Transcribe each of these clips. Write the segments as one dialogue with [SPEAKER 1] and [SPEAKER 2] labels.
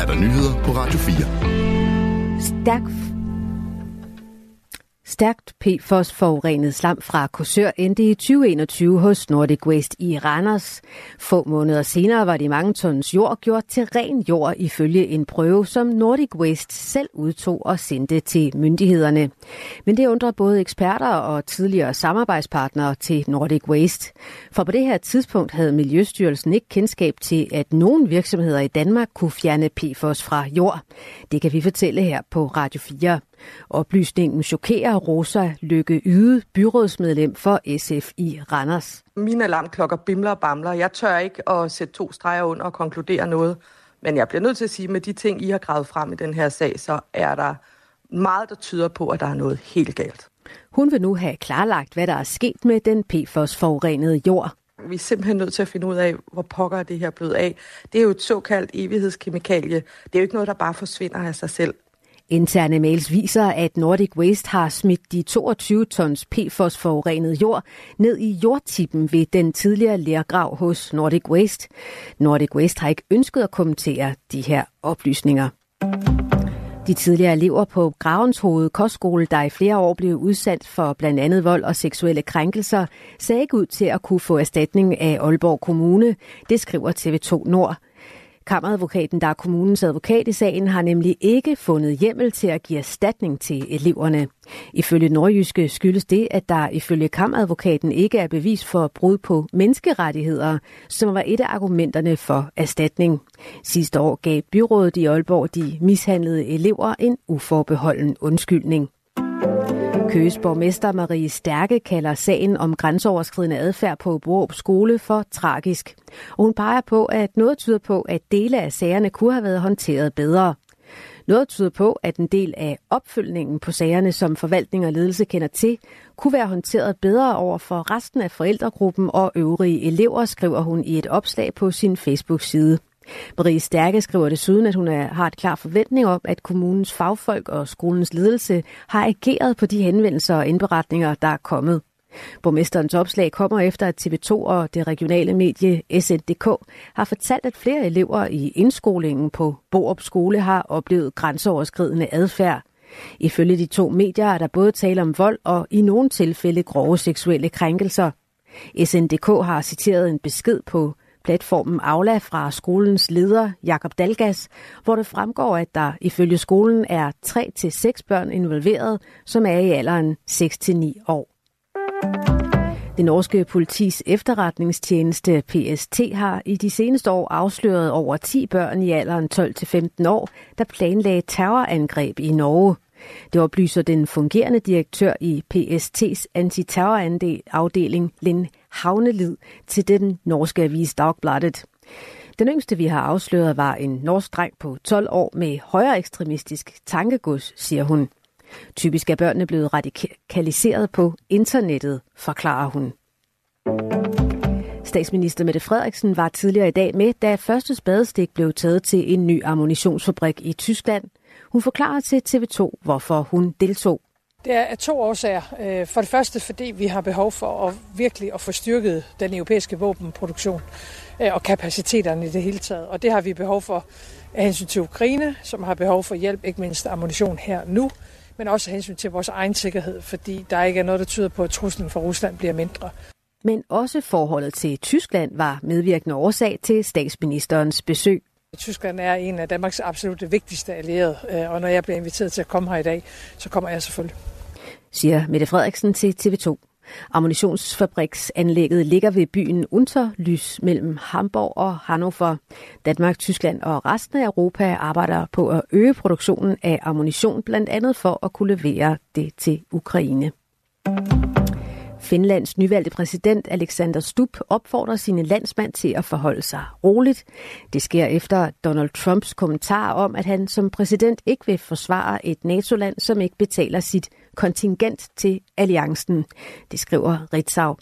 [SPEAKER 1] er der nyheder på Radio 4.
[SPEAKER 2] Stærk Stærkt PFOS forurenet slam fra Korsør endte i 2021 hos Nordic Waste i Randers. Få måneder senere var de mange tons jord gjort til ren jord ifølge en prøve, som Nordic Waste selv udtog og sendte til myndighederne. Men det undrer både eksperter og tidligere samarbejdspartnere til Nordic Waste. For på det her tidspunkt havde Miljøstyrelsen ikke kendskab til, at nogle virksomheder i Danmark kunne fjerne PFOS fra jord. Det kan vi fortælle her på Radio 4. Oplysningen chokerer Rosa Lykke Yde, byrådsmedlem for SF i Randers.
[SPEAKER 3] Mine alarmklokker bimler og bamler. Jeg tør ikke at sætte to streger under og konkludere noget. Men jeg bliver nødt til at sige, at med de ting, I har gravet frem i den her sag, så er der meget, der tyder på, at der er noget helt galt.
[SPEAKER 2] Hun vil nu have klarlagt, hvad der er sket med den PFOS-forurenede jord.
[SPEAKER 3] Vi er simpelthen nødt til at finde ud af, hvor pokker er det her blevet af. Det er jo et såkaldt evighedskemikalie. Det er jo ikke noget, der bare forsvinder af sig selv.
[SPEAKER 2] Interne mails viser, at Nordic Waste har smidt de 22 tons PFOS forurenet jord ned i jordtippen ved den tidligere lærgrav hos Nordic Waste. Nordic Waste har ikke ønsket at kommentere de her oplysninger. De tidligere elever på Gravens Hoved Kostskole, der i flere år blev udsat for blandt andet vold og seksuelle krænkelser, sagde ikke ud til at kunne få erstatning af Aalborg Kommune. Det skriver TV2 Nord. Kammeradvokaten, der er kommunens advokat i sagen, har nemlig ikke fundet hjemmel til at give erstatning til eleverne. Ifølge Nordjyske skyldes det, at der ifølge kammeradvokaten ikke er bevis for brud på menneskerettigheder, som var et af argumenterne for erstatning. Sidste år gav byrådet i Aalborg de mishandlede elever en uforbeholden undskyldning. Køges borgmester Marie Stærke kalder sagen om grænseoverskridende adfærd på Borup skole for tragisk. Og hun peger på, at noget tyder på, at dele af sagerne kunne have været håndteret bedre. Noget tyder på, at en del af opfølgningen på sagerne, som forvaltning og ledelse kender til, kunne være håndteret bedre over for resten af forældregruppen og øvrige elever, skriver hun i et opslag på sin Facebook-side. Marie Stærke skriver desuden, at hun er, har et klar forventning om, at kommunens fagfolk og skolens ledelse har ageret på de henvendelser og indberetninger, der er kommet. Borgmesterens opslag kommer efter, at TV2 og det regionale medie SNDK har fortalt, at flere elever i indskolingen på Borup Skole har oplevet grænseoverskridende adfærd. Ifølge de to medier er der både tale om vold og i nogle tilfælde grove seksuelle krænkelser. SNDK har citeret en besked på platformen Aula fra skolens leder Jakob Dalgas, hvor det fremgår, at der ifølge skolen er 3-6 børn involveret, som er i alderen 6-9 år. Det norske politis efterretningstjeneste PST har i de seneste år afsløret over 10 børn i alderen 12-15 år, der planlagde terrorangreb i Norge. Det oplyser den fungerende direktør i PST's antiterrorafdeling, Linn Havnelid, til den norske avis Dagbladet. Den yngste, vi har afsløret, var en norsk dreng på 12 år med højere ekstremistisk tankegods, siger hun. Typisk er børnene blevet radikaliseret på internettet, forklarer hun. Statsminister Mette Frederiksen var tidligere i dag med, da første spadestik blev taget til en ny ammunitionsfabrik i Tyskland. Hun forklarer til TV2, hvorfor hun deltog.
[SPEAKER 4] Det er af to årsager. Øh, for det første, fordi vi har behov for at virkelig at få styrket den europæiske våbenproduktion øh, og kapaciteterne i det hele taget. Og det har vi behov for af hensyn til Ukraine, som har behov for hjælp, ikke mindst ammunition her nu, men også af hensyn til vores egen sikkerhed, fordi der ikke er noget, der tyder på, at truslen fra Rusland bliver mindre.
[SPEAKER 2] Men også forholdet til Tyskland var medvirkende årsag til statsministerens besøg.
[SPEAKER 4] Tyskland er en af Danmarks absolut vigtigste allierede, øh, og når jeg bliver inviteret til at komme her i dag, så kommer jeg selvfølgelig.
[SPEAKER 2] Siger Mette Frederiksen til TV2. Ammunitionsfabriksanlægget ligger ved byen Unterlys mellem Hamburg og Hannover. Danmark, Tyskland og resten af Europa arbejder på at øge produktionen af ammunition, blandt andet for at kunne levere det til Ukraine. Finlands nyvalgte præsident Alexander Stubb opfordrer sine landsmænd til at forholde sig roligt. Det sker efter Donald Trumps kommentar om, at han som præsident ikke vil forsvare et NATO-land, som ikke betaler sit kontingent til alliancen. Det skriver Ritzau.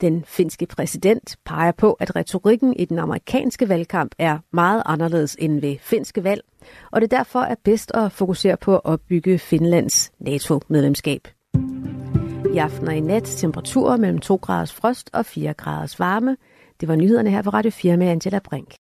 [SPEAKER 2] Den finske præsident peger på, at retorikken i den amerikanske valgkamp er meget anderledes end ved finske valg, og det derfor er bedst at fokusere på at opbygge Finlands NATO-medlemskab. I aften og i nat temperaturer mellem 2 graders frost og 4 graders varme. Det var nyhederne her på Radio 4 med Angela Brink.